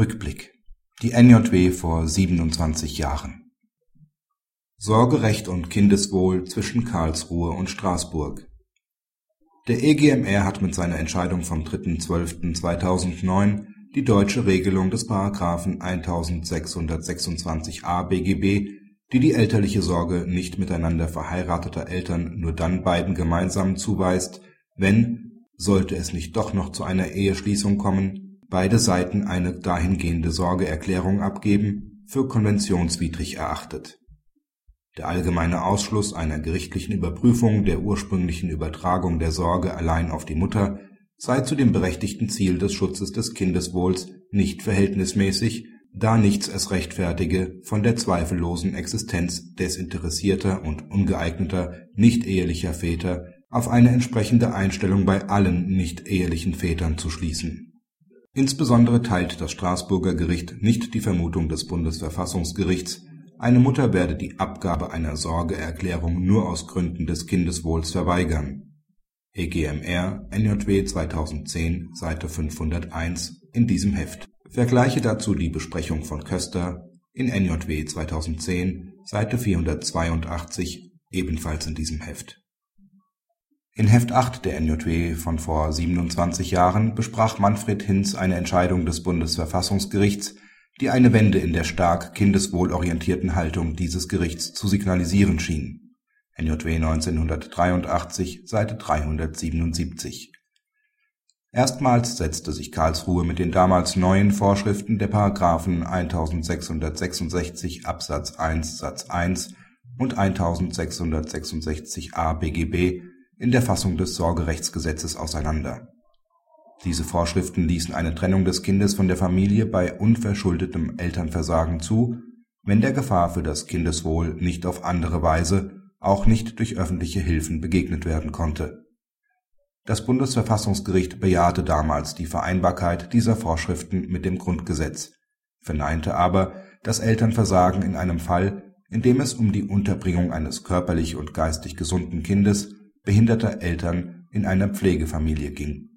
Rückblick. Die NJW vor 27 Jahren. Sorgerecht und Kindeswohl zwischen Karlsruhe und Straßburg. Der EGMR hat mit seiner Entscheidung vom 3.12.2009 die deutsche Regelung des Paragraphen 1626a BGB, die die elterliche Sorge nicht miteinander verheirateter Eltern nur dann beiden gemeinsam zuweist, wenn, sollte es nicht doch noch zu einer Eheschließung kommen beide Seiten eine dahingehende Sorgeerklärung abgeben, für konventionswidrig erachtet. Der allgemeine Ausschluss einer gerichtlichen Überprüfung der ursprünglichen Übertragung der Sorge allein auf die Mutter sei zu dem berechtigten Ziel des Schutzes des Kindeswohls nicht verhältnismäßig, da nichts es rechtfertige, von der zweifellosen Existenz desinteressierter und ungeeigneter nicht-ehelicher Väter auf eine entsprechende Einstellung bei allen nicht-ehelichen Vätern zu schließen Insbesondere teilt das Straßburger Gericht nicht die Vermutung des Bundesverfassungsgerichts, eine Mutter werde die Abgabe einer Sorgeerklärung nur aus Gründen des Kindeswohls verweigern (EGMR, NJW 2010, Seite 501) in diesem Heft. Vergleiche dazu die Besprechung von Köster in NJW 2010, Seite 482, ebenfalls in diesem Heft in Heft 8 der NJW von vor 27 Jahren besprach Manfred Hinz eine Entscheidung des Bundesverfassungsgerichts, die eine Wende in der stark kindeswohlorientierten Haltung dieses Gerichts zu signalisieren schien (NJW 1983, Seite 377). Erstmals setzte sich Karlsruhe mit den damals neuen Vorschriften der Paragraphen 1666 Absatz 1 Satz 1 und 1666a BGB in der Fassung des Sorgerechtsgesetzes auseinander. Diese Vorschriften ließen eine Trennung des Kindes von der Familie bei unverschuldetem Elternversagen zu, wenn der Gefahr für das Kindeswohl nicht auf andere Weise, auch nicht durch öffentliche Hilfen begegnet werden konnte. Das Bundesverfassungsgericht bejahte damals die Vereinbarkeit dieser Vorschriften mit dem Grundgesetz, verneinte aber das Elternversagen in einem Fall, in dem es um die Unterbringung eines körperlich und geistig gesunden Kindes behinderter Eltern in einer Pflegefamilie ging